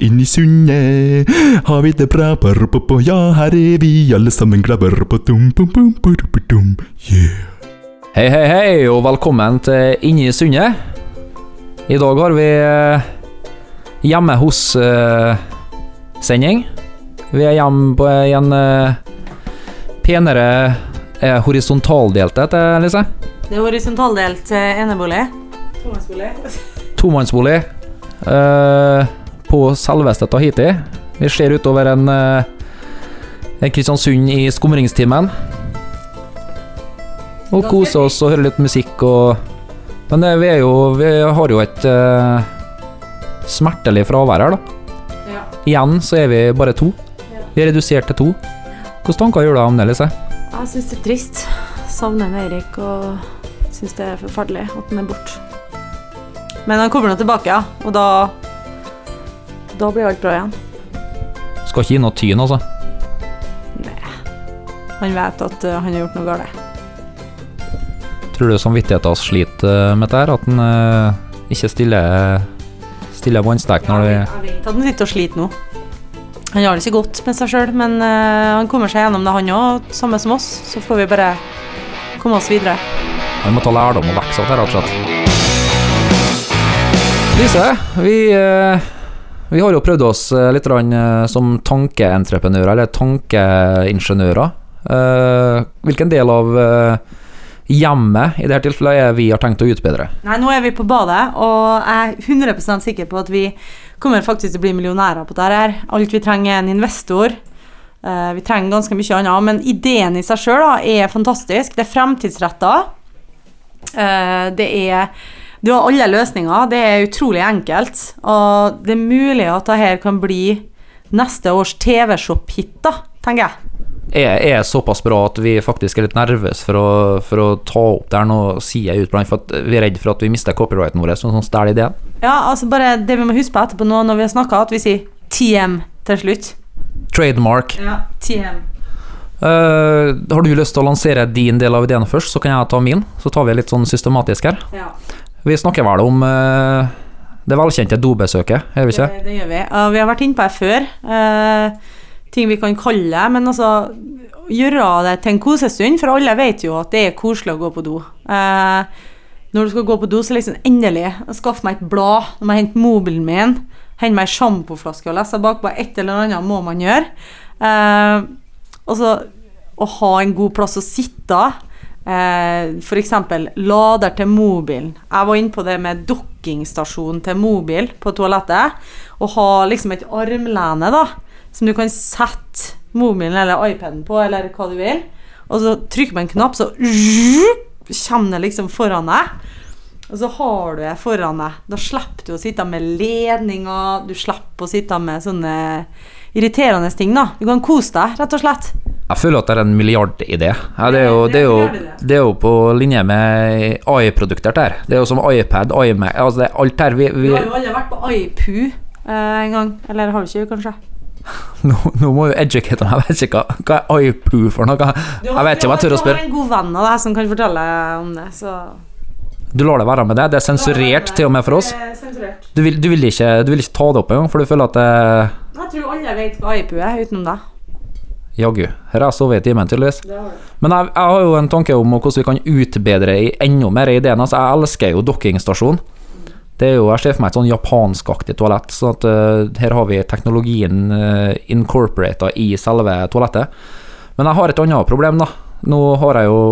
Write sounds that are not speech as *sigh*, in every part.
Inni sundet har vi det bra. Ja, her er vi alle sammen glade. Yeah. Hei, hei, hei, og velkommen til Inni sundet. I dag har vi eh, hjemme hos-sending. vi er hjemme på en eh, penere eh, horisontaldelt, det, Lise. Det er horisontaldelt eh, enebolig. Tomannsbolig. Tomannsbolig eh, på selveste Tahiti. Vi ser utover en, eh, en Kristiansund i skumringstimen. Og koser oss og hører litt musikk og Men det, vi er jo Vi har jo et eh, smertelig fravær her, da. Ja. Igjen så er vi bare to. Ja. Vi er redusert til to. Hvilke tanker gjør du om det, Lise? Jeg syns det er trist. Savner Eirik og syns det er forferdelig at han er borte. Men han kommer nå tilbake, ja. Og da Da blir alt bra igjen. Skal ikke gi noe tyn, altså. Nei. Han vet at uh, han har gjort noe galt. Tror du samvittigheten sliter med dette? At han uh, ikke stiller, stiller vannstek når vi Jeg vet at han sitter og sliter nå. Han har det ikke godt med seg sjøl, men uh, han kommer seg gjennom det, han òg. Samme som oss. Så får vi bare komme oss videre. Han må ta lærdom og vokse av det, rett og slett. Lise, vi, eh, vi har jo prøvd oss eh, litt eh, som tankeentreprenører, eller tankeingeniører. Hvilken del av hjemmet i dette tilfellet er vi har tenkt å utbedre? Nei, nå er vi på badet, og jeg er 100% sikker på at vi kommer faktisk til å bli millionærer på dette her. Alt vi trenger er en investor. Vi trenger ganske mye annet, men ideen i seg sjøl er fantastisk. Det er fremtidsretta. Det er Du har alle løsninger. Det er utrolig enkelt. Og det er mulig at dette kan bli neste års TV-shop-hit, da, tenker jeg. Er, er såpass bra at vi faktisk er litt nervøse for å, for å ta opp det her nå, sier jeg ut blant, for at vi er redd for at vi mister copyrighten vår, sånn sånn stjeler ideen. Ja, altså bare det vi må huske på etterpå nå når vi har snakka, at vi sier TM til slutt. Trademark. Ja, TM. Uh, har du lyst til å lansere din del av ideen først, så kan jeg ta min. Så tar vi litt sånn systematisk her. Ja. Vi snakker vel om eh, det velkjente dobesøket, er vi ikke? Det, det gjør vi. Uh, vi har vært inne på det før. Uh, ting vi kan kalle det. Men altså gjøre det til en kosestund, for alle vet jo at det er koselig å gå på do. Uh, når du skal gå på do, så liksom endelig skaffe meg et blad. Når jeg henter mobilen min, hente meg ei sjampoflaske og lese bakpå. Et eller annet må man gjøre. Og så å ha en god plass å sitte. Eh, F.eks. lader til mobilen. Jeg var inne på det med dukkingstasjon til mobil på toalettet. Og ha liksom et armlene da, som du kan sette mobilen eller iPaden på, eller hva du vil. Og så trykker man en knapp, så kommer det liksom foran deg. Og så har du det foran deg. Da slipper du å sitte med ledninger, du slipper å sitte med sånne irriterende ting. da. Du kan kose deg, rett og slett. Jeg føler at det er en milliardidé. Ja, det, det, det er jo på linje med AI-produkter der. Det er jo som iPad, iMac altså det er Alt her vi, Du har jo alle vært på iPoo eh, en gang. Eller har du ikke, kanskje? *laughs* nå, nå må jo educate meg. Jeg vet ikke hva, hva er iPoo for noe. Jeg vet ikke om jeg tør å spørre. Du har en god venn av deg som kan fortelle om det, så Du lar det være med det? Det er sensurert til og med for oss? Du vil, du vil, ikke, du vil ikke ta det opp engang, for du føler at det Jeg tror alle vet hva iPoo er, utenom deg. Jaggu. Her har jeg sovet i timen, tydeligvis. Men jeg, jeg har jo en tanke om hvordan vi kan utbedre i enda mer ideen. Altså, jeg elsker jo dokkingstasjon. Det er jo, Jeg ser for meg et sånn japanskaktig toalett. sånn at uh, Her har vi teknologien uh, incorporata i selve toalettet. Men jeg har et annet problem, da. Nå har jeg jo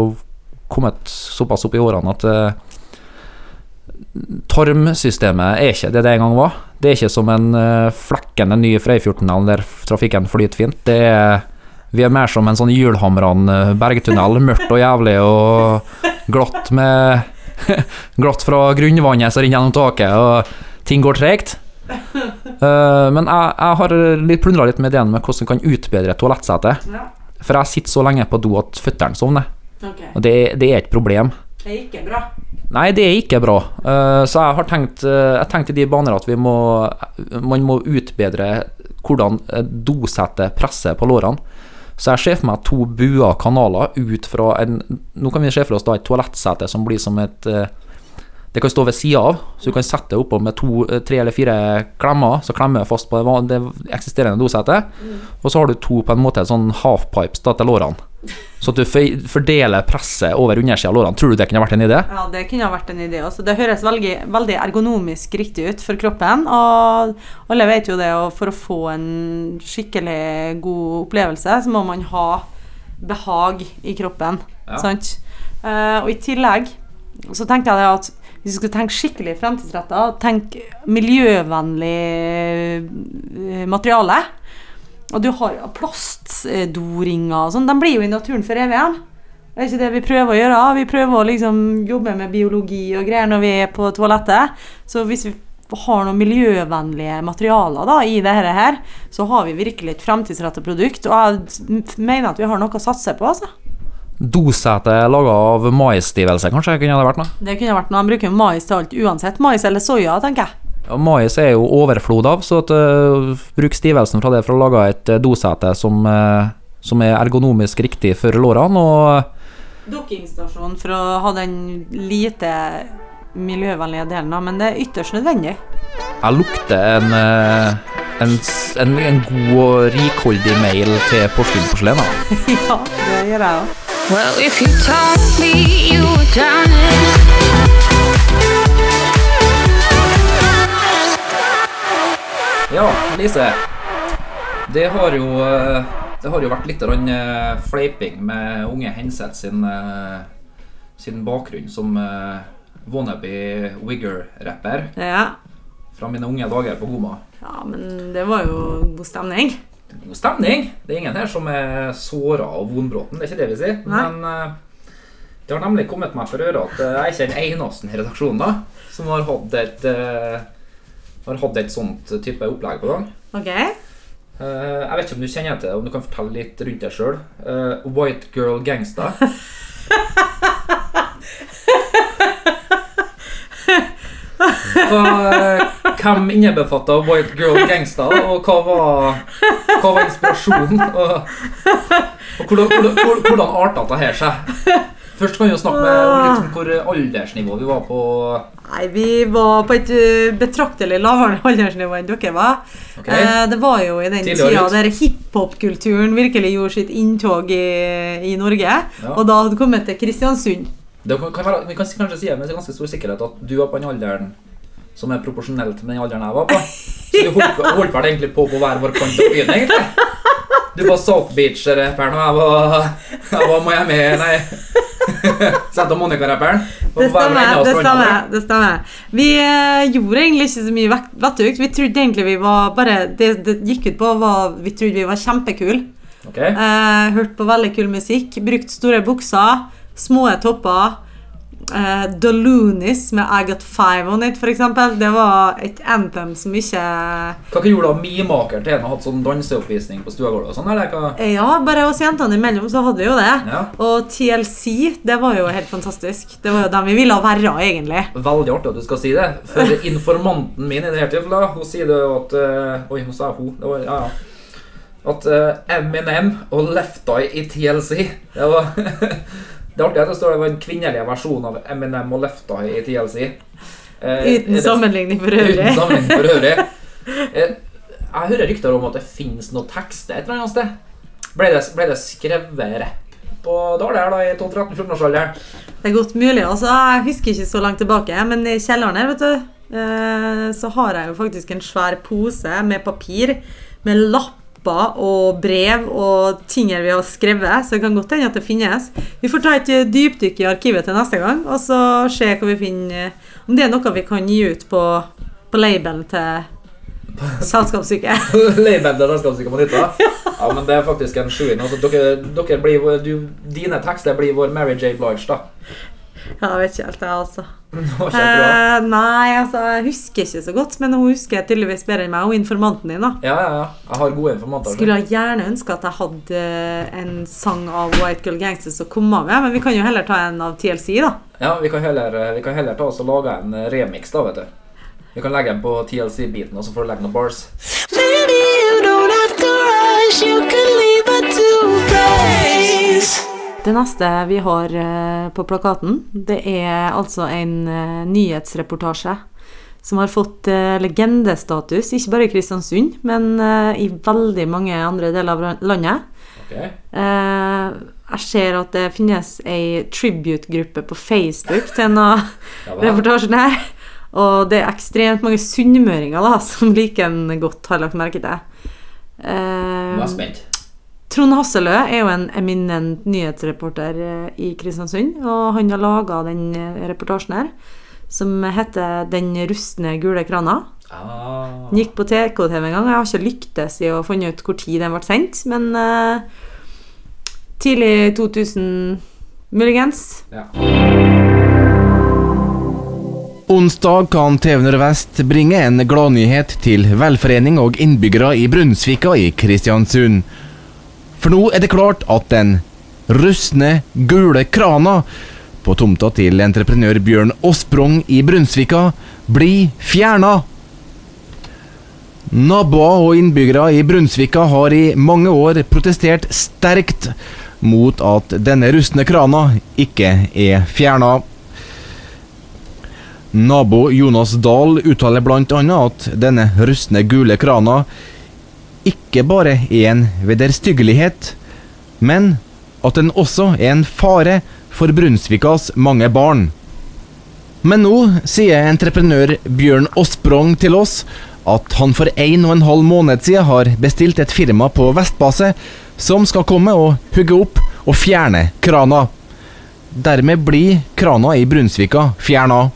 kommet såpass opp i årene at uh, tarmsystemet er ikke det det en gang var. Det er ikke som en uh, flekkende ny Freifjordtunnel der trafikken flyter fint. Det er vi er mer som en sånn hjulhamrende bergtunnel, mørkt og jævlig og glatt med *laughs* Glatt fra grunnvannet som renner gjennom taket, og ting går tregt. Uh, men jeg, jeg har plundra litt med ideen med hvordan vi kan utbedre toalettsetet. Ja. For jeg sitter så lenge på do at føttene sovner. Okay. Og det, det er et problem. Det er ikke bra. Nei, det er ikke bra. Uh, så jeg har tenkt uh, Jeg tenkte i de baner at vi må Man må utbedre hvordan dosettet presser på lårene. Så jeg ser for meg to bua kanaler ut fra en Nå kan vi se for oss da et toalettsete som blir som et eh, Det kan stå ved sida av, så du kan sette det oppå med to, eh, tre eller fire klemmer, så klemmer det fast på det eksisterende dosetet. Og så har du to på en måte sånn halfpipes da, til lårene. Så at du fordeler presset over undersida av lårene. Tror du det kunne vært en idé? Ja, det kunne vært en idé. Også. det høres veldig, veldig ergonomisk riktig ut for kroppen. Og alle vet jo det, og for å få en skikkelig god opplevelse, så må man ha behag i kroppen. Ja. Sant? Eh, og i tillegg så tenkte jeg at hvis du skal tenke skikkelig fremtidsretta, tenk miljøvennlig eh, materiale. Og du har jo plastdoringer og sånn. De blir jo i naturen for evig. Det er ikke det vi prøver å gjøre. Vi prøver å liksom jobbe med biologi og greier når vi er på toalettet. Så hvis vi har noen miljøvennlige materialer da, i dette her, så har vi virkelig et fremtidsrettet produkt. Og jeg mener at vi har noe å satse på. altså. Dosete laga av maisstivelse, kanskje? kunne det vært noe? Det kunne vært noe. De bruker jo mais til alt uansett. Mais eller soya, tenker jeg. Ja, mais er jo overflod av, så at, uh, bruk stivelsen fra det for å lage et eh, dosete som, uh, som er ergonomisk riktig for lårene. Og Dokkingstasjon for å ha den lite miljøvennlige delen av, men det er ytterst nødvendig. jeg lukter en, en, en, en god og rikholdig mail til Porsgrunn Porselen. *laughs* ja, det gjør jeg òg. Well, if you told me you were drowning, Ja, Lise. Det har jo, eh, det har jo vært litt eh, fleiping med unge Henseth sin, eh, sin bakgrunn som wannabe wigger-rapper Ja. fra mine unge dager på Goma. ja, men det var jo god stemning. God stemning. Det er ingen her som er såra av vonbråten, det er ikke det vi sier. Nei. Men det har nemlig kommet meg for øre at jeg er ikke den eneste i redaksjonen da, som har hatt et, har hatt et sånt type opplegg på gang. Ok? Eh, jeg vet ikke om du kjenner til det, om du kan fortelle litt rundt deg sjøl. White Girl Gangsta. Hva, eh, hvem innebefatta White Girl Gangsta, og hva var, hva var inspirasjonen? Og, og hvordan, hvordan, hvordan arta det her seg? Først kan vi jo snakke med, om litt om hvor aldersnivå vi var på. Nei, vi var på et uh, betraktelig lavere *laughs* aldersnivå enn dere var. Okay. Eh, det var jo i den Tidligere tida der hiphop-kulturen virkelig gjorde sitt inntog i, i Norge. Ja. Og da hadde det kommet til Kristiansund. Det kan, være, vi kan kanskje si med ganske stor sikkerhet at du var på den alderen som er proporsjonelt med den alderen jeg var på. Så du holdt, holdt vel egentlig på på hver vår kant av byen, egentlig. Du var South Beach-rapperen, og jeg var, jeg var Miami Nei. *laughs* Santa Monica-rapperen. Det stemmer. det stemmer, det stemmer. Vi eh, gjorde egentlig ikke så mye vettugt. Vi trodde egentlig vi var bare Det det gikk ut på, var vi trodde vi var kjempekule. Okay. Eh, hørt på veldig kul musikk. Brukt store bukser, små topper. Eh, The Loonies med I Got Five On It, eksempel. Det var et anthem som ikke Hva gjorde da mimakeren til en og hatt sånn danseoppvisning på stuegulvet? sånn, Ja, bare oss jentene imellom så hadde vi jo det. Ja. Og TLC, det var jo helt fantastisk. Det var jo dem vi ville være, egentlig. Veldig artig at du skal si det. For informanten min i det hele tilfellet, hun sier det jo at eh, Oi, nå sa hun. Det var, ja, ja. At uh, Eminem og Left Eye i TLC Det var *laughs* Det er artig at det står det var en kvinnelig versjon av Eminem og Lefta i TLC. Eh, er Uten sammenligning for øvrig. Uten sammenligning for øvrig. Eh, jeg hører rykter om at det finnes noe tekster et eller annet sted. Ble det, ble det skrevet rapp på Daler da i 12-13-14-årsalderen? Det er godt mulig. altså Jeg husker ikke så langt tilbake, men i kjelleren her, vet du, eh, så har jeg jo faktisk en svær pose med papir med lapper og brev og ting vi har skrevet, så det kan godt hende at det finnes. Vi får ta et dypdykk i arkivet til neste gang, og så se hva vi finner Om det er noe vi kan gi ut på, på labelen til selskapssyke. *laughs* Label til selskapssyke på nytt da. Ja, men det er faktisk en sjuing. Altså, dere, dere blir, du, dine tekster blir vår Mary J. Blige, da. Ja, jeg vet ikke helt, jeg, altså. Eh, nei, altså, jeg husker ikke så godt, men hun husker tydeligvis bedre enn meg, og informanten din, da. Ja, ja, ja. Jeg har gode informanter. Skulle jeg gjerne ønske at jeg hadde en sang av White Girl Gangsters å komme med, men vi kan jo heller ta en av TLC, da. Ja, vi kan heller, vi kan heller ta oss og lage en remix, da, vet du. Vi kan legge den på TLC-biten, og så får du legge noen bars. maybe you don't have to rush. You can leave a two place. Det neste vi har eh, på plakaten, det er altså en eh, nyhetsreportasje som har fått eh, legendestatus, ikke bare i Kristiansund, men i veldig mange andre deler av landet. Okay. jeg ser at det finnes ei tribute-gruppe på Facebook til en av *laughs* reportasjene her. Og det er ekstremt mange sunnmøringer da, som liker den godt, har lagt merke til. Eh, spent. Trond Hasselø er jo en eminent nyhetsreporter eh, i Kristiansund, og han har laga den eh, reportasjen her, som heter 'Den rustne gule krana'. Ah. Den gikk på TK-TV en gang. Jeg har ikke lyktes i å finne ut hvor tid den ble sendt, men uh, tidlig 2000 muligens. Onsdag kan TV Nordvest bringe en gladnyhet til velforening og innbyggere i Brunsvika i Kristiansund. For nå er det klart at den rustne, gule krana på tomta til entreprenør Bjørn Åsprong i Brunsvika blir fjerna. Naboer og innbyggere i Brunsvika har i mange år protestert sterkt mot at denne rustne krana ikke er fjerna. Nabo Jonas Dahl uttaler bl.a. at denne rustne gule krana ikke bare er en vederstyggelighet, men at den også er en fare for Brunsvikas mange barn. Men nå sier entreprenør Bjørn Åsprong til oss at han for en og en halv måned siden har bestilt et firma på Vestbase som skal komme og hugge opp og fjerne krana. Dermed blir krana i Brunsvika fjerna.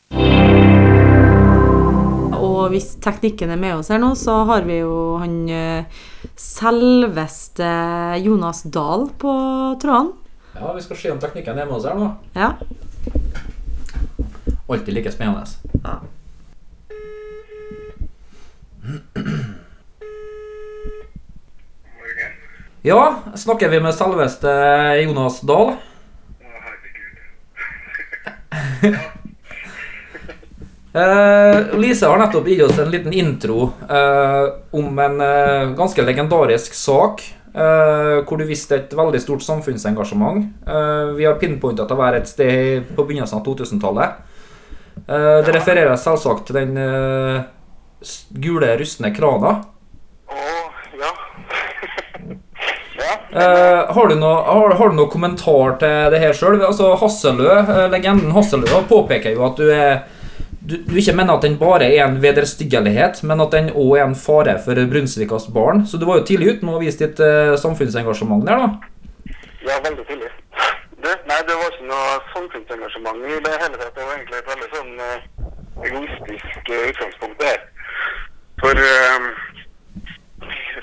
Og hvis teknikken er med oss her nå, så har vi jo han eh, selveste Jonas Dahl på tråden. Ja, vi skal se om teknikken er med oss her nå. Ja. Alltid like spennende. Ja. Ja, snakker vi med selveste Jonas Dahl? *laughs* Eh, Lise har nettopp gitt oss en liten intro uh, om en uh, ganske legendarisk sak. hvor du viste et veldig stort samfunnsengasjement. Vi har pinpointa til å være et sted på begynnelsen av 2000-tallet. Eh, det refererer selvsagt til den gule, rustne krana. *laughs* Ja. Eh, har, du noe, har, har du noe kommentar til det her sjøl? Altså, Hasselø, legenden Hasselø påpeker jo at du er du, du ikke mener at den bare er en vederstyggelighet, men at den òg er en fare for Brunsvikas barn. Så du var jo tidlig ute med å vise ditt uh, samfunnsengasjement der, da. Ja, veldig tidlig. Det, nei, det var ikke noe samfunnsengasjement i det hele tatt. Det var egentlig et veldig sånn uh, egoistisk uh, utgangspunkt der. For uh,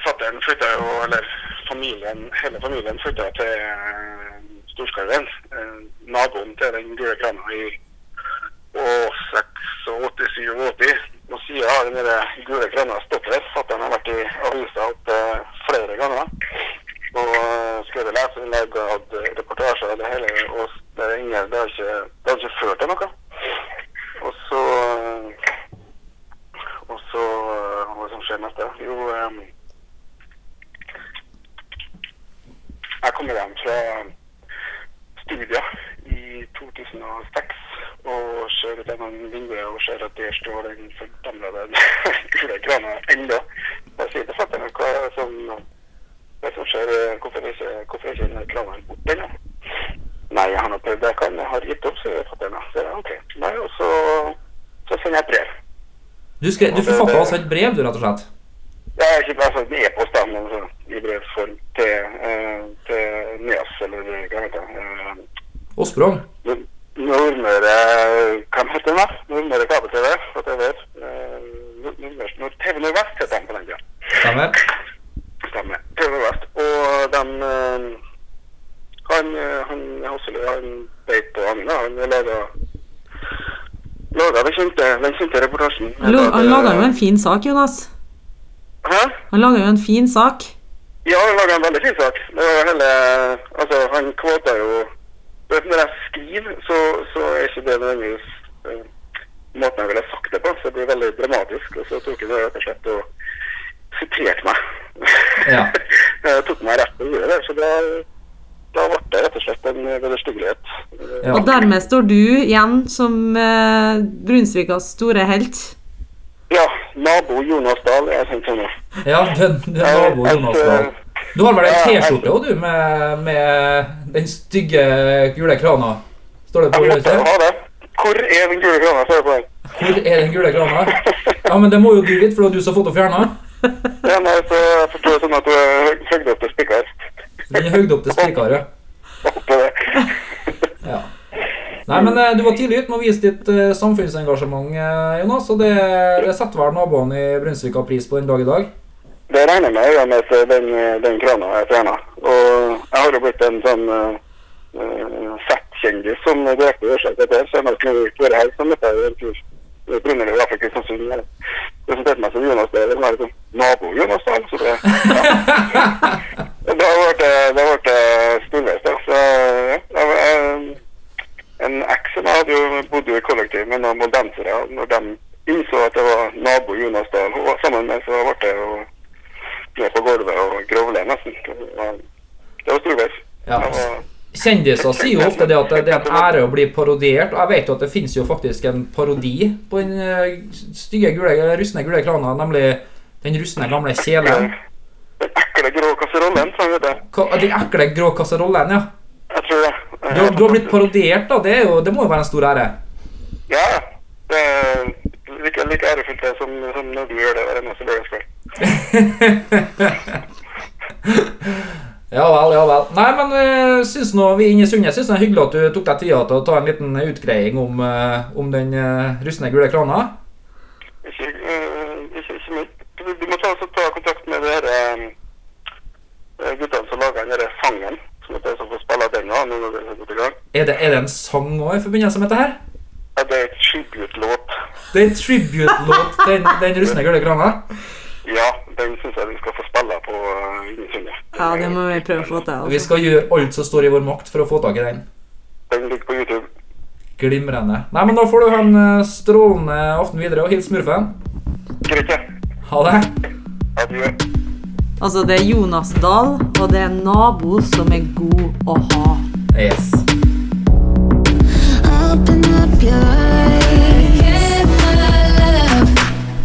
fatteren flytta jo, eller familien, hele familien flytta til uh, Storskarven. naboen til den gule krana i og 86-87. Og siden har den der gule krana stått der. den har vært i avisa opptil flere ganger. Og eh, skrevet leserinnlegg og hatt reportasjer og det hele. Og det, er ingen, det, har ikke, ikke ført til noe. Og så Og så eh, Hva som skjer neste? Jo um, Jeg kommer hjem fra studier i 2006 og ser ut gjennom vinduet og ser at der står den fordamnede *laughs* gule krana ennå. Jeg sier til fatter'n hva det som, hva som skjer, hvorfor er ikke, krana borte ennå? Nei, han har prøvd det jeg kan, jeg har gitt opp, sier fatter'n. Så jeg, ok. Nei, og så, så sender jeg et brev. Du, skre, du forfatta altså et brev, du, rett og slett? Jeg har ikke altså, en e-post altså, i brevsform til, eh, til NEAS, eller hva heter det? Eh, Åsprong? Nord- Nordmøre Hvem heter den? Nordmøre kabel-TV? for TV. Eh, Nord- Nord- TV Nordvest heter den på den tida. Stemmer? Stemmer. TV Nordvest. Og den eh, Han, eh, han Hasseløy, han beit på da. Han laga Laga den kjente, den kjente reportasjen. Han laga jo en fin sak, Jonas. Hæ? Han laga jo en fin sak. Ja, han laga en veldig fin sak. Det var hele Altså, han kvota jo vet, Når jeg skriver, så, så er ikke det nødvendigvis uh, måten jeg ville sagt det på. Så det blir veldig dramatisk. Og så tok jeg det rett og slett og siterte meg. Ja. *laughs* Jeg tok meg rett til å gjøre det. Så da, da ble det rett og slett en vederstyggelighet. Ja. Og dermed står du igjen som uh, Brunsvikas store helt. Ja, nabo Jonas Dahl er kjent som nå. Ja, du er nabo Jonas Dahl. Du har vel ei T-skjorte òg, du, med, med den stygge gule krana? Står det på ja, ha det. Hvor er den gule krana? Står det på den. Hvor er den gule krana? Ja, men det må jo du vite, for det var du som har fått den fjerna. Ja, nei, så jeg forstår det sånn at du er høy- opp til spikker. Den er høgd opp til spikar, ja. Oppå det. ja. Nei, men eh, du var tidlig ute med å vise ditt eh, samfunnsengasjement, eh, Jonas. Og det, det setter vel naboene i Brunsvika pris på den dag i dag? Det regner med, med at den, den krana jeg fjerna. Og jeg har jo blitt en sånn uh, fettkjendis som direkte årsak til det. Så jeg må ikke vært her, som jeg en tur. Brunner i Afrika Kristiansund. Jeg presenterte meg som Jonas Dahl. Det var liksom nabo Jonas Dahl. Så det, *laughs* ja. det har vært, det ble storveis, da. Så ja. en eks som jeg hadde jo bodd jo i kollektiv med noen moldensere. Når de innså at det var nabo Jonas Dahl hun var sammen med, så ble det jo ned på gulvet og grovle nesten. Det var, storveis. Ja. Kjendiser sier jo ofte det at det er en ære å bli parodiert, og jeg vet jo at det finnes jo faktisk en parodi på den eh, stygge, gule, rustne gule krana, nemlig den rustne, gamle kjelen. Den ekle grå kasserollen, sa han, Den ekle grå kasserollen, ja. Jeg tror det. Du, du har blitt parodiert, da. Det, jo, det må jo være en stor ære. Ja, ja. Det er like, like ærefullt det som, som når du gjør det hver eneste lørdagskveld. *laughs* Ja vel, ja vel. Nei, men uh, syns nå vi inne i Sundet syns det er hyggelig at du tok deg tida til å ta en liten utgreiing om, eh, om den uh, rustne gule krana. Ikke, eh, ikke. Du, må ta, ta kontakt med de eh, guttene som lager den der sangen. Som heter som får spille den nå, nå når det er i gang. Er det, er det en sang òg i forbindelse med dette her? Ja, det er en tribute-låt. Det er en tribute-låt den, den rustne gule krana? Ja, den syns jeg vi skal få spille på uh, Ja, det må vi prøve å få til. Vi Altså. skal gjøre alt som står i vår makt for å få tak i den. Den ligger på YouTube. Glimrende. Nei, men da får du ha en eh, strålende aften videre, og hils smurfen. Greit, ja. Ha det. Adjø. altså, det er Jonas Dahl, og det er en nabo som er god å ha. Yes. Open up your eyes.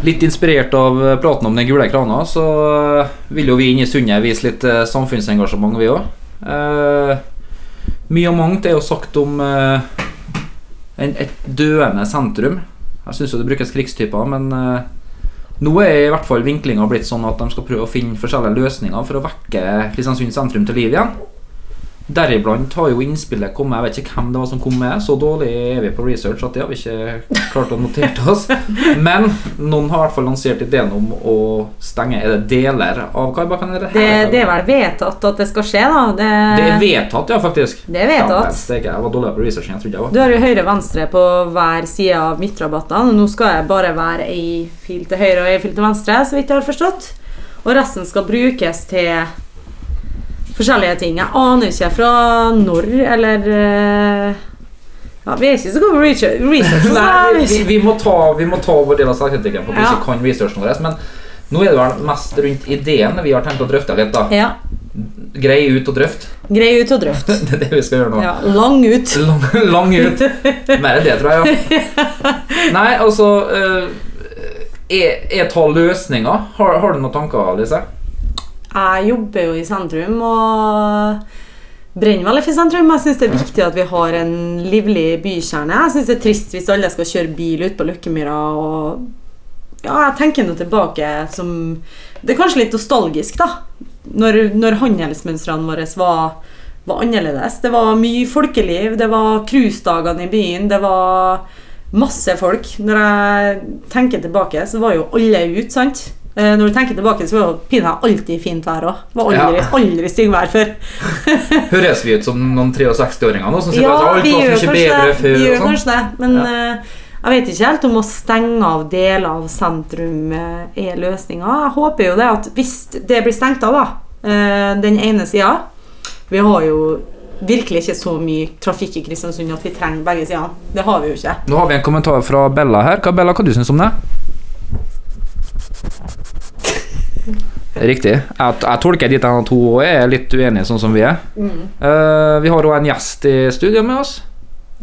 Litt inspirert av eh, praten om den gule krana, så eh, vil jo vi inne i Sundet vise litt eh, samfunnsengasjement, vi òg. mye og mangt er jo sagt om eh, en, et døende sentrum. Jeg syns jo det brukes krigstyper, men eh, nå er i hvert fall vinklinga blitt sånn at de skal prøve å finne forskjellige løsninger for å vekke Kristiansund sentrum til liv igjen. Deriblant har jo innspillet kommet, jeg vet ikke hvem det var som kom med, så dårlig er vi på research at det har vi ikke klart å notere oss. *laughs* Men noen har i hvert fall lansert ideen om å stenge Er det deler av Kaibakken? Det, Det, det er vel vedtatt at det skal skje, da. Det, Det er vedtatt, ja, faktisk. Det er vedtatt. Ja, steike, jeg var dårlig på researchen, jeg trodde jeg var. Du har jo høyre-venstre på hver side av midtrabattene. Nå skal jeg bare være ei fil til høyre og ei fil til venstre, så vidt jeg har forstått. Og resten skal brukes til forskjellige ting. Jeg aner ikke fra når eller eh, Ja, vi er ikke så gode på research. research Nei, vi, vi, må ta, vi må ta vår del av selvkritikken for vi Ja. kan researchen vår. Men nå er det vel mest rundt ideen vi har tenkt å drøfte litt. da Ja. Greie ut og drøfte. Grei ut og drøft. *laughs* Det er det vi skal gjøre nå. Ja, lang ut. Lang, lang ut. Mer enn det, tror jeg. Ja. *laughs* Nei, altså eh, Er, er ta løsninger? Har, har du noen tanker, Lise? Jeg jobber jo i sentrum og brenner veldig for sentrum. Jeg syns det er viktig at vi har en livlig bykjerne. Jeg syns det er trist hvis alle skal kjøre bil ut på Løkkemyra og Ja, jeg tenker nå tilbake som Det er kanskje litt nostalgisk, da. Når, når handelsmønstrene våre var, var annerledes. Det var mye folkeliv. Det var cruisedagene i byen. Det var masse folk. Når jeg tenker tilbake, så var jo alle ute, sant? Eh, Når du tenker tilbake, så var det pinadø alltid fint vær òg. Var aldri, Ja. aldri styggvær før. *laughs* Høres vi ut som noen 63-åringer nå? Som sier Ja, at alt var mye bedre før? Vi gjør sånn. kanskje det. Men eh, jeg vet ikke helt om å stenge av deler av sentrum eh, er løsninga. Jeg håper jo det at hvis det blir stengt av, da, den ene sida Vi har jo virkelig ikke så mye trafikk i Kristiansund at vi trenger begge sidene. Det har vi jo ikke. Nå har vi en kommentar fra Bella her. Hva, Bella, hva du syns om det? Riktig. Jeg, jeg tolker dit at hun er litt uenig, sånn som vi er. Eh, vi har òg en gjest i studio med oss.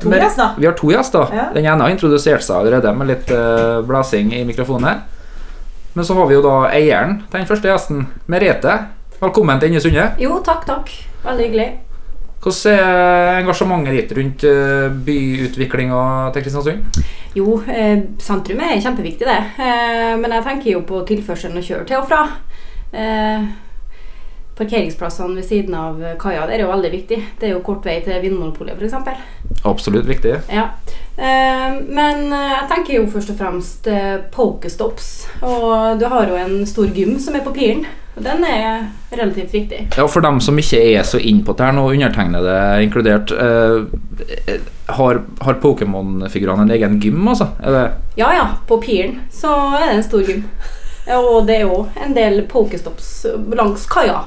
To med, gjester? Vi har to gjester. Ja. Den ene har introdusert seg allerede med litt uh, blæsing i mikrofonen her. Men så har vi jo da eieren til den første gjesten, Merete. Velkommen til Inne Sunde. Jo, takk, takk. Veldig hyggelig. Hvordan er engasjementet ditt rundt eh, byutviklinga til Kristiansund? Jo, eh, sentrum er kjempeviktig, det. Eh, men jeg tenker jo på tilførselen å kjøre til og fra. Eh, parkeringsplassene ved siden av kaia er jo veldig viktig. Det er jo kort vei til Vinmonopolet, f.eks. Absolutt viktig. Ja. Eh, men eh, jeg tenker jo først og fremst eh, pokestops. Og du har jo en stor gym som er på Piren. Og den er relativt viktig. Ja, For dem som ikke er så innpå det her nå, undertegnede inkludert, eh, har, har Pokémon-figurene en egen gym, altså? Ja ja, på Piren så er det en stor gym. Og det er jo en del pokestops langs kaia.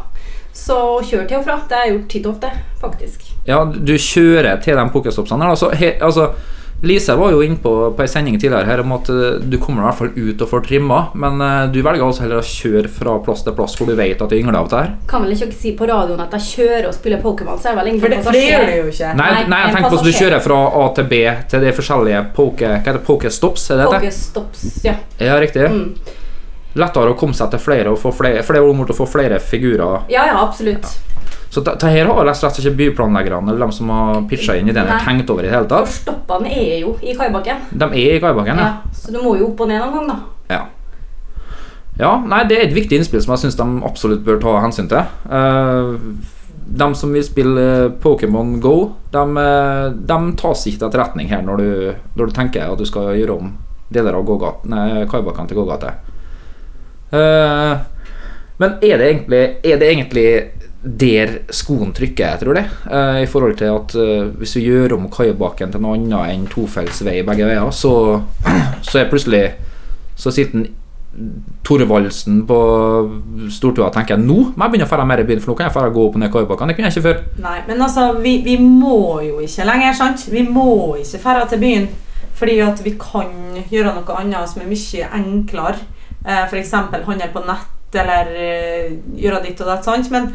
Så kjør til og fra. Det har jeg gjort titt og ofte, faktisk. Ja, du kjører til de pokestopsene her. Altså, he, altså, Lise var jo inne på, på en sending tidligere her om at eh, du kommer i hvert fall ut og får trimma, men eh, du velger altså heller å kjøre fra plass til plass hvor du vet at det yngler av det her. Kan vel ikke si på radioen at jeg kjører og spiller Pokémon, så er vel ingen For det, for det gjør du jo ikke. Nei, Nei, jeg tenker på at du kjører fra A til B til de forskjellige poke... Hva heter det? Pokestops? Er det det? Pokestops, ja. Ja, riktig. Mm. Lettere å komme seg til flere og få flere, er mot å få flere figurer. Ja, ja, absolutt. Så det her har rett og slett ikke byplanleggerne eller de som har pitcha inn ideen, Nei. tenkt over i det hele For tatt. stoppene er jo i kaibakken. De er i kaibakken, ja. Ja, så du må jo opp og ned noen gang, da. Ja. ja. Nei, det er et viktig innspill som jeg syns de absolutt bør ta hensyn til. Uh, de som vil spille eh, Pokémon Go, de, eh, de tas ikke til etterretning her når du, når du tenker at du skal gjøre om deler av Kaibakken til gågate. Uh, men er det egentlig, er det egentlig der skoen trykker, jeg tror det. eh, i forhold til at eh, hvis du gjør om Kaibakken til noe annet enn tofeltsvei begge veier, så, *clears throat* så er plutselig så sitter Thorvaldsen på stortua og tenker nå må jeg begynne å dra mer i byen, for nå kan jeg dra gå opp og ned Kaibakken. Det kunne jeg ikke før. Nei, men altså, vi, vi må jo ikke lenger, sant? Vi må ikke dra til byen. Fordi at vi kan gjøre noe annet som er mye enklere. Eh, F.eks. handle på nett, eller eh, gjøre ditt og datt? Men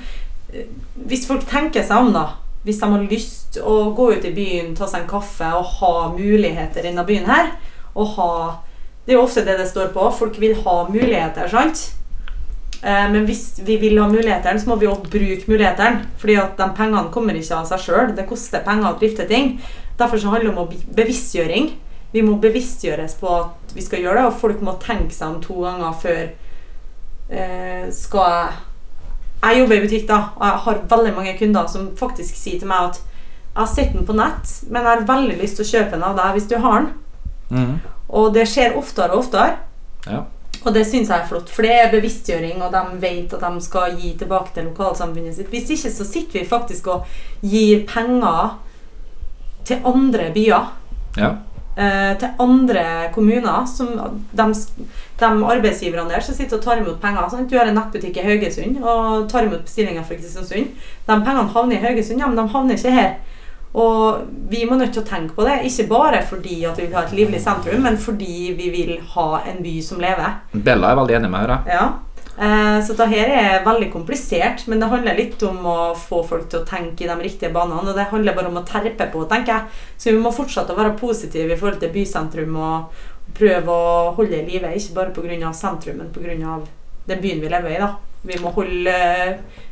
hvis folk tenker seg om, da. Hvis de har lyst å gå ut i byen, ta seg en kaffe og ha muligheter innen byen her, og ha Det er jo ofte det det står på. Folk vil ha muligheter, sant? Eh, Men hvis vi vil ha mulighetene, så må vi også bruke mulighetene. Fordi at de pengene kommer ikke av seg sjøl. Det koster penger å drifte ting. Derfor så handler det om bevisstgjøring. Vi må bevisstgjøres på at vi skal gjøre det, og folk må tenke seg om to ganger før eh, skal jeg Jeg jobber i butikk, da, og jeg har veldig mange kunder som faktisk sier til meg at jeg har sett den på nett, men jeg har veldig lyst til å kjøpe den av deg hvis du har den. Og det skjer oftere og oftere. Ja. Og det syns jeg er flott, for det er bevisstgjøring, og de vet at de skal gi tilbake til lokalsamfunnet sitt. Hvis ikke så sitter vi faktisk og gir penger til andre byer. Ja. Eh, til andre kommuner. Som de, de arbeidsgiverne der som sitter og tar imot penger. Sant? Du har en nettbutikk i Haugesund og tar imot bestillinger fra Kristiansund. De pengene havner i Haugesund, ja, men de havner ikke her. Og vi må nødt til å tenke på det, ikke bare fordi at vi vil ha et livlig sentrum, men fordi vi vil ha en by som lever. Bella er veldig enig med deg. Ja. Eh, så dette her er veldig komplisert, men det handler litt om å få folk til å tenke i de riktige banene. Og det handler bare om å terpe på, tenker jeg. Så vi må fortsette å være positive i forhold til bysentrum og prøve å holde det i live. Ikke bare pga. sentrum, men pga. den byen vi lever i. da. Vi må holde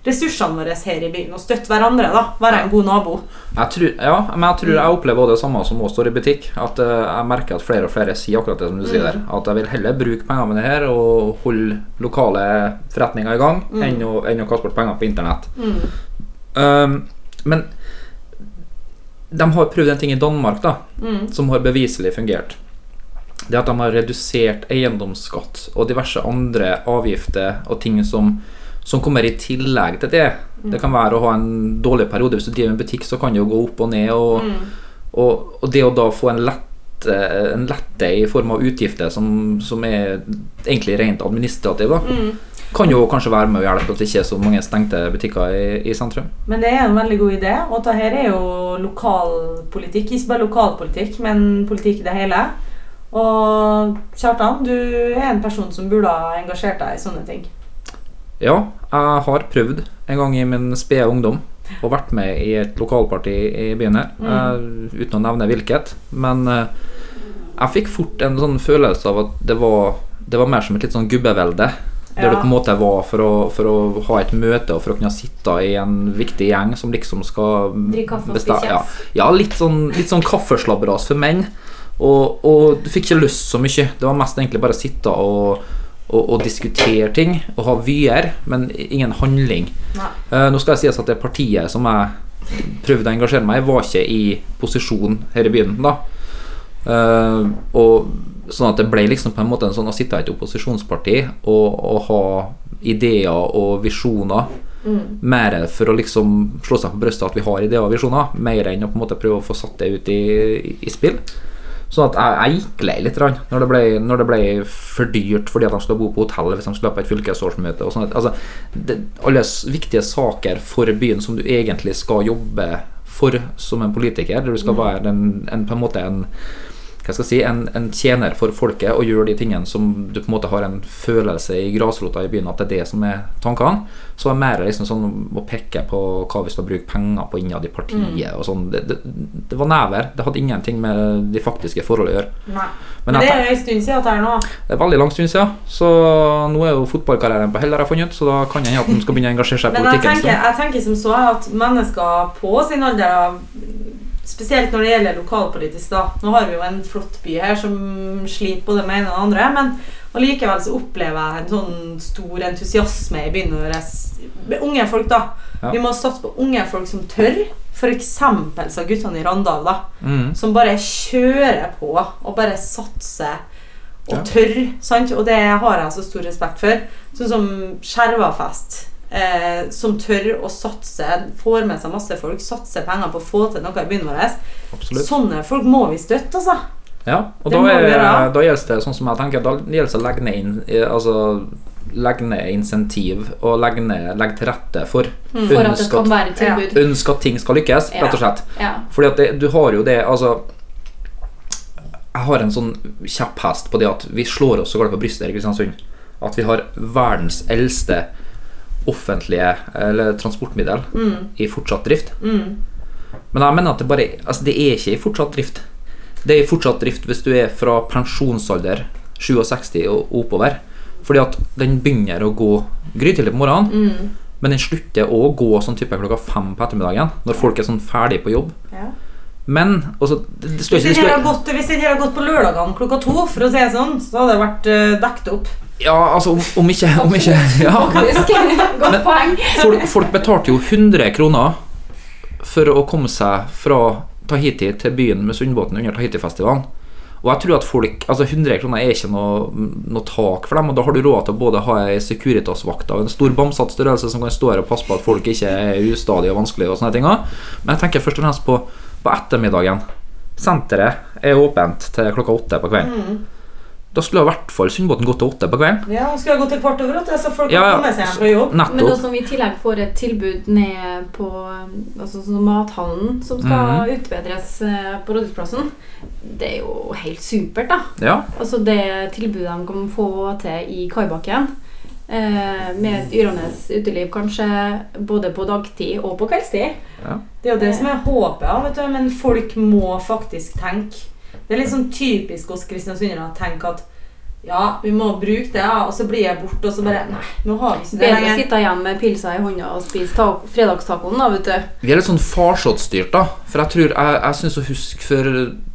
ressursene våre her i byen og støtte hverandre. da. Være en god nabo. Jeg tror, ja, men jeg tror jeg opplever det samme som også står i butikk. At eh, jeg merker at flere og flere sier akkurat det som du sier der. At jeg vil heller bruke penger med det her og holde lokale forretninger i gang enn, å, enn å kaste bort penger på internett. Um, men de har prøvd en ting i Danmark da som har beviselig fungert. Det at de har redusert eiendomsskatt og diverse andre avgifter og ting som, som kommer i tillegg til det. Det kan være å ha en dårlig periode. Hvis du driver en butikk, så kan det jo gå opp og ned. Og, og, og det å da få en lett en lette i form av utgifter som, som er egentlig rent administrativ, da, kan jo kanskje være med å hjelpe at det ikke er så mange stengte butikker i, i sentrum. Men det er en veldig god idé, og dette er jo lokalpolitikk. Ikke bare lokalpolitikk, men politikk i det hele. Og Kjartan, du er en person som burde ha engasjert deg i sånne ting. Ja, jeg har prøvd en gang i min spede ungdom og vært med i et lokalparti i byen her, eh, uten å nevne hvilket. Men uh, jeg fikk fort en sånn følelse av at det var, det var mer som et litt sånn gubbevelde. Der Ja. det på en måte var for å, for å ha et møte og for å kunne sitte i en viktig gjeng som liksom skal Drikke kaffe og spise spise ja, ja, litt sånn, litt sånn kaffeslabberas for menn. Og, og du fikk ikke lyst så mye. Det var mest egentlig bare å sitte og, og, og diskutere ting og ha vyer, men ingen handling. Eh, nå skal jeg sies at det partiet som jeg prøvde å engasjere meg i, var ikke i posisjon her i byen da. Uh, og sånn at det ble liksom på en måte en sånn å sitte i et opposisjonsparti og, ha ideer og visjoner. Mer for å liksom slå seg på brystet at vi har ideer og visjoner, mer enn å på en måte prøve å få satt det ut i, i, i spill. Sånn at jeg, jeg gikk lei litt når det, ble, når det ble for dyrt fordi at de skulle bo på hotell hvis de skulle på et fylkesårsmøte. Og at, altså, det, alle viktige saker for byen som du egentlig skal jobbe for som en politiker, der du skal være en, en, på en måte en hva skal jeg si, en, en tjener for folket og gjør de tingene som du på en måte har en følelse i grasrota i byen at det er det som er tankene. Så er det mer liksom sånn å peke på hva vi skal bruke penger på innad i partiet og sånn. Det, det, det var never. Det hadde ingenting med de faktiske forhold å gjøre. Nei. Men Men det er en stund siden at det er nå. det er veldig lang stund siden, så nå er jo fotballkarrieren på hell, har jeg funnet ut, så da kan jeg hende at han skal begynne å engasjere seg i Men jeg politikken. tenker, jeg tenker som så at mennesker på sin alder Spesielt når det gjelder lokalpolitisk, da. Nå har vi jo en flott by her som sliter både med det ene og det andre, men allikevel så opplever jeg en sånn stor entusiasme i byen vår. Med Unge folk, da. Ja. Vi må satse på unge folk som tør. F.eks. sa guttene i Randal, da. Mm. Som bare kjører på og bare satser og Ja. tør. Sant? Og det har jeg så stor respekt for. Sånn som Skjervafest. Eh, som tør å satse, får med seg masse folk, satser penger på å få til noe i byen vår. Absolutt. Sånne folk må vi støtte, altså. Ja, og da, er, da gjelder det sånn som jeg tenker Da gjelder det å legge ned, inn, eh, altså, legge ned insentiv og legge, ned, legge til rette for For at det kan være tilbud. ønske at ting skal lykkes, Ja. rett og slett. Ja. Fordi at det, du har jo det Altså Jeg har en sånn kjepphest på det at vi slår oss så galt på brystet her i Kristiansund. At vi har verdens eldste offentlige eller transportmiddel i fortsatt drift. Men jeg mener at det bare Altså, det er ikke i fortsatt drift. Det er i fortsatt drift hvis du er fra pensjonsalder 67 og oppover. Fordi at den begynner å gå grytidlig på morgenen, men den slutter å gå sånn type klokka fem på ettermiddagen, når folk er sånn ferdig på jobb. Ja. Men også, det, det det gått, hvis den her har gått på lørdagene klokka to, for å si det sånn, så hadde det vært uh, dekket opp. Ja, altså, om, om ikke, om ikke ja, poeng. folk, folk betalte jo 100 kroner for å komme seg fra Tahiti til byen med Sundbåten under Tahiti-festivalen. Og jeg tror at folk Altså 100 kroner er ikke noe, noe tak for dem, og da har du råd til å både ha ei Securitas-vakt av en stor bamsete størrelse som kan stå her og passe på at folk ikke er ustadige og vanskelige og sånne ting. Men jeg tenker først og fremst på, på ettermiddagen. Senteret er åpent til klokka åtte på kvelden. Da skulle i hvert fall Sundbåten gått til åtte på kvelden. Ja, Skulle ha gått til kvart over åtte, så folk Ja, kan komme seg hjem fra jobb. Men nå som vi i tillegg får et tilbud ned på altså sånn mathallen som skal Mhm. utbedres eh, på Rådhusplassen, det er jo helt supert, da. Ja, Altså det tilbudet de kan få til i Kaibakken, eh, med et yrende uteliv kanskje både på dagtid og på kveldstid. Det er jo det som er håpet, vet du, men folk må faktisk tenke. Det er litt sånn typisk oss kristiansundere å tenke at ja, vi må bruke det, ja, og så blir jeg borte, og så bare Nei, nå har vi ikke det Bedre å sitte hjemme med pilsa i hånda og spise ta fredagstacoen, da, vet du. Vi er litt sånn farsottstyrt, da. For jeg tror Jeg, jeg syns å huske for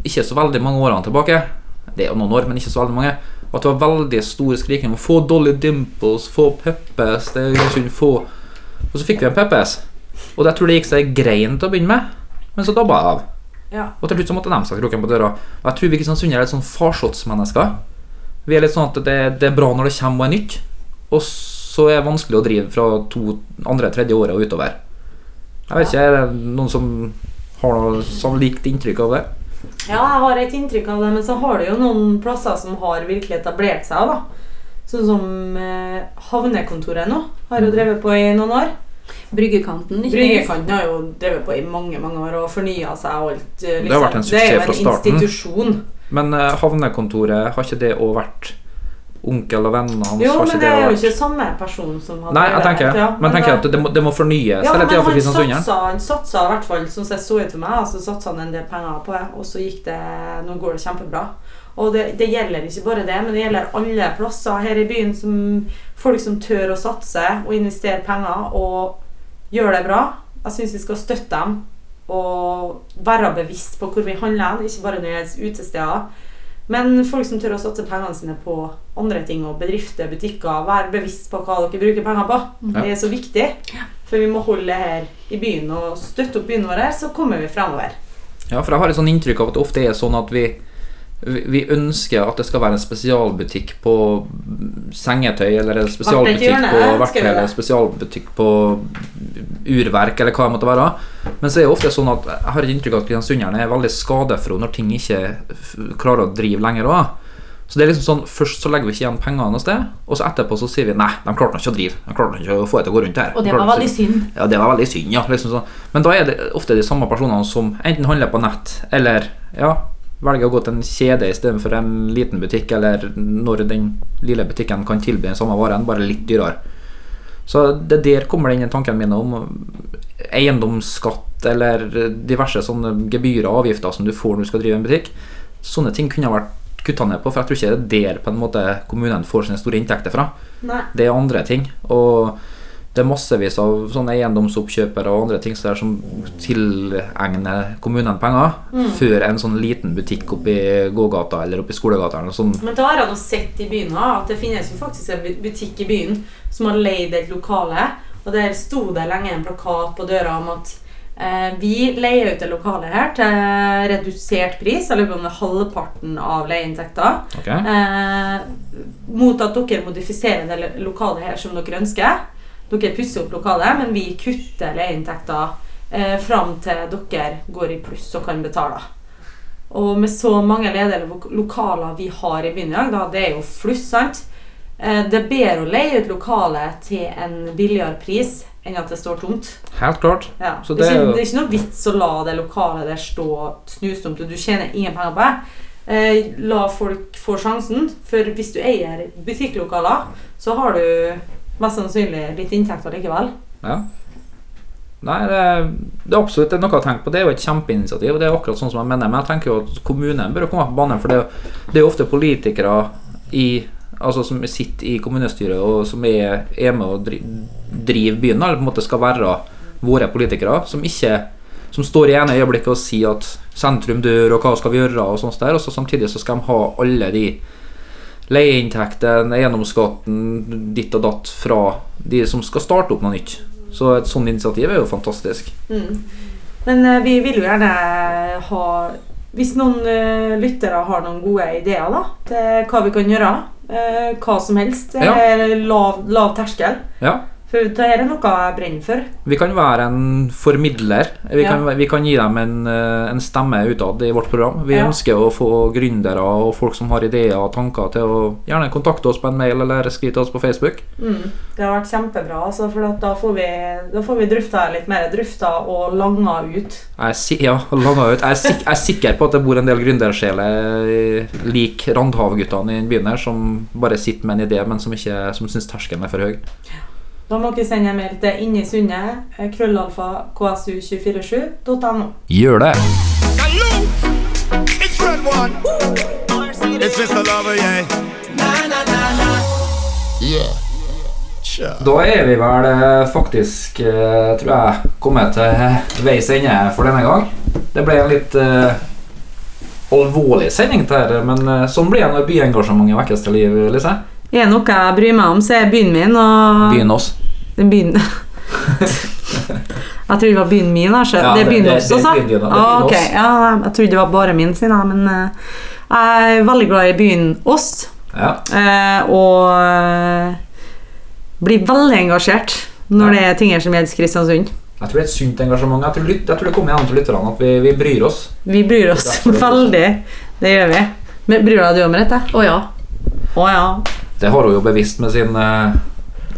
ikke så veldig mange årene tilbake Det er jo noen år, men ikke så veldig mange. At det var veldig stor skriking om 'få Dolly Dimples', 'få Peppes', det er jo synd, få Og så fikk vi en Peppes. Og jeg tror det gikk seg grein til å begynne med, men så dabba jeg av. Ja. Og til slutt så måtte de sette kroken på døra. Og jeg tror vi Kristiansund er litt sånn farsottsmennesker. Vi er litt sånn at det, det er bra når det kommer noe nytt, og så er det vanskelig å drive fra to, andre, tredje året og utover. Jeg vet ikke, Er det noen som har noe sånn likt inntrykk av det? Ja, jeg har et inntrykk av det, men så har du jo noen plasser som har virkelig etablert seg. da. Sånn som eh, Havnekontoret nå har jo drevet på i noen år. Bryggekanten, ikke. Bryggekanten har jo drevet på i mange mange år og fornya seg og alt. Liksom. Det har vært en er jo suksess fra starten. institusjon. Men uh, havnekontoret, har ikke det òg vært onkel og vennene hans. Jo, har men det, det er jo vært- ikke samme person som har Nei, jeg tenker, det, ja. men tenker at eh, det må, det må fornyes ja, men han satsa, han satsa i hvert fall, som det så ut for meg, så satsa han en del penger på det, og så gikk det Nå går det kjempebra. Og det, det gjelder ikke bare det, men det gjelder alle plasser her i byen som folk som tør å satse og investere penger og gjøre det bra. Jeg syns vi skal støtte dem og være bevisst på hvor vi handler, hen, ikke bare når det gjelder utesteder. Men folk som tør å satse pengene sine på andre ting, og bedrifter, butikker, vær bevisst på hva dere bruker penger på. Det er så viktig. For vi må holde det her i byen og støtte opp byen vår, så kommer vi fremover. Ja, for jeg har et sånn inntrykk av at det ofte er sånn at vi vi ønsker at det skal være en spesialbutikk på sengetøy, eller en spesialbutikk på verktøy, eller en spesialbutikk på urverk, eller hva det måtte være. Men så er det ofte sånn at jeg har et inntrykk av at kristiansunderne er veldig skadefro når ting ikke klarer å drive lenger òg. Så det er liksom sånn, Først så legger vi ikke igjen pengene noe sted, og så etterpå så sier vi nei, de klarte ikke å drive. De klarte ikke å få det til å gå rundt her. Og det var veldig synd. ja, det var veldig synd, ja. Liksom sånn. Men da er det ofte de samme personene som enten handler på nett, eller ja, velger å gå til en kjede istedenfor en liten butikk, eller når den lille butikken kan tilby den samme varen, bare litt dyrere. Så det der kommer det inn i tankene mine om eiendomsskatt eller diverse sånne gebyrer og avgifter som du får når du skal drive en butikk. Sånne ting kunne vært kutta ned på, for jeg tror ikke det er der på en måte kommunen får sine store inntekter fra. Nei. Det er andre ting. Og det er massevis av sånne eiendomsoppkjøpere og andre ting som, er som tilegner kommunen penger, før en sånn liten butikk oppe i gågata eller oppe i skolegata. Men da har jeg nå sett i byen at det finnes jo faktisk en butikk i byen som har leid et lokale. Og der sto det lenge en plakat på døra om at eh, vi leier ut det lokalet her til redusert pris, eller om det er halvparten av leieinntekta. Okay. Eh, mot at dere modifiserer det lokalet her som dere ønsker. Dere pusser opp lokalet, men vi kutter leieinntekta eh, fram til dere går i pluss og kan betale. Og med så mange ledige lokaler vi har i byen i dag, da, det er jo fluss, sant? Eh, det er bedre å leie ut lokalet til en billigere pris enn at det står tomt. Helt klart. Ja. Så det, det er ikke, det er ikke noe vits å la det lokalet der stå snustomt, og du tjener ingen penger på det. Eh, la folk få sjansen, for hvis du eier butikklokaler, så har du mest sannsynlig litt inntekter likevel. Ja. Nei, det, det er absolutt noe å tenke på. Det er jo et kjempeinitiativ. og Det er akkurat sånn som jeg mener. Men jeg tenker jo at kommunen bør komme på banen. For det, det er jo ofte politikere i, altså som sitter i kommunestyret og som er, er med og dri, driver byen, eller på en måte skal være våre politikere, som ikke som står i ene øyeblikket og sier at sentrum dør, og hva skal vi gjøre, og sånt der, og så samtidig så skal de ha alle de leieinntekten, eiendomsskatten, ditt og datt fra de som skal starte opp noe nytt. Så et sånt initiativ er jo fantastisk. Mm. Men eh, vi vil jo gjerne ha Hvis noen eh, lyttere har noen gode ideer da, til hva vi kan gjøre, eh, hva som helst, Ja. lav, lav terskel. Ja. For det er noe jeg brenner for. Vi kan være en formidler. Vi, Ja. kan, vi kan gi dem en, eh, en stemme utad i vårt program. Vi Ja. ønsker å få gründere og folk som har ideer og tanker til å gjerne kontakte oss på en mail eller skrive til oss på Facebook. Mm. Det har vært kjempebra, altså, for da får vi, da får vi drøfta litt mer. Drøfta og langa ut. Jeg er, ja, langa ut. Jeg, er sik jeg er sikker på at det bor en del gründersjeler lik Randhav-guttene i byen her, som bare sitter med en idé, men som, ikke, som syns terskelen er for høy. Da må dere sende en mail til innisundet, eh, krøllalfa, ksu247.no. Gjør det! Da er vi vel eh, faktisk, eh, tror jeg, kommet til veis ende for denne gang. Det ble en litt uh, alvorlig sending til her, men sånn blir det når byengasjementet vekkes til liv, Lise. Er det noe jeg bryr meg om, så er byen min og Byen oss. Byen *laughs* Jeg tror det var byen min, altså. Ja, det er det- byen oss, er er ah, oss. ja, Jeg trodde det var bare min sin, men uh, jeg er veldig glad i byen oss. Ja. Uh, og uh, blir veldig engasjert når det er ting som gjelder Kristiansund. Jeg tror det er et sunt engasjement. Jeg tror, lyt, jeg tror det kommer igjen til lytterne at vi, vi bryr oss. Vi bryr oss veldig. Det gjør vi. Men Bryr deg du om dette? Å ja. Å ja. Det har hun jo bevisst med sin eh,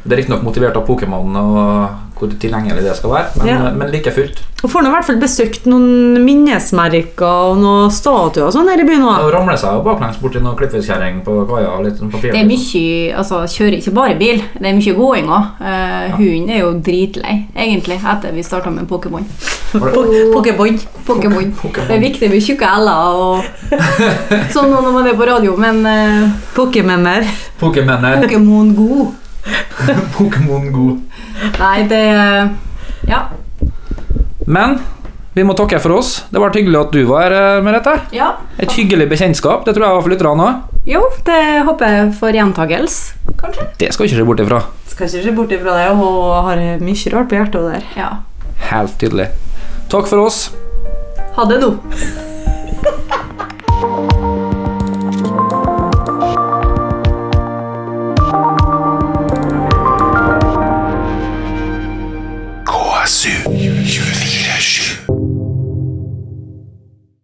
Det er riktignok motivert av Pokémon og hvor tilgjengelig det skal være, men, Ja. men like fullt. Og får nå i hvert fall besøkt noen minnesmerker og noen statuer og sånn her i byen òg. ramle seg jo baklengs borti noen klippfiskkjerring på kaia litt sånn papir. Det er mye Altså, kjører ikke bare bil. Det er mye gåing òg. Hunden er jo dritlei, egentlig, etter vi starta med Pokémon. Pokéboy. Pokémon. Det er viktig med tjukke l-er og *laughs* sånn når man er på radio, men uh, Pokémoner. Pokémoner. Pokémon god. *laughs* Pokémon god. Nei, det Ja. Men vi må takke for oss. Det var hyggelig at du var her, Merete. ja. Et hyggelig bekjentskap. Det tror jeg var for lytterne òg. Jo, det håper jeg får gjentagelse, kanskje. Det skal ikke se bort ifra. Skal ikke se bort ifra det, og har mye rart på hjertet der. Ja. Helt tydelig. Takk for oss. Ha det nå.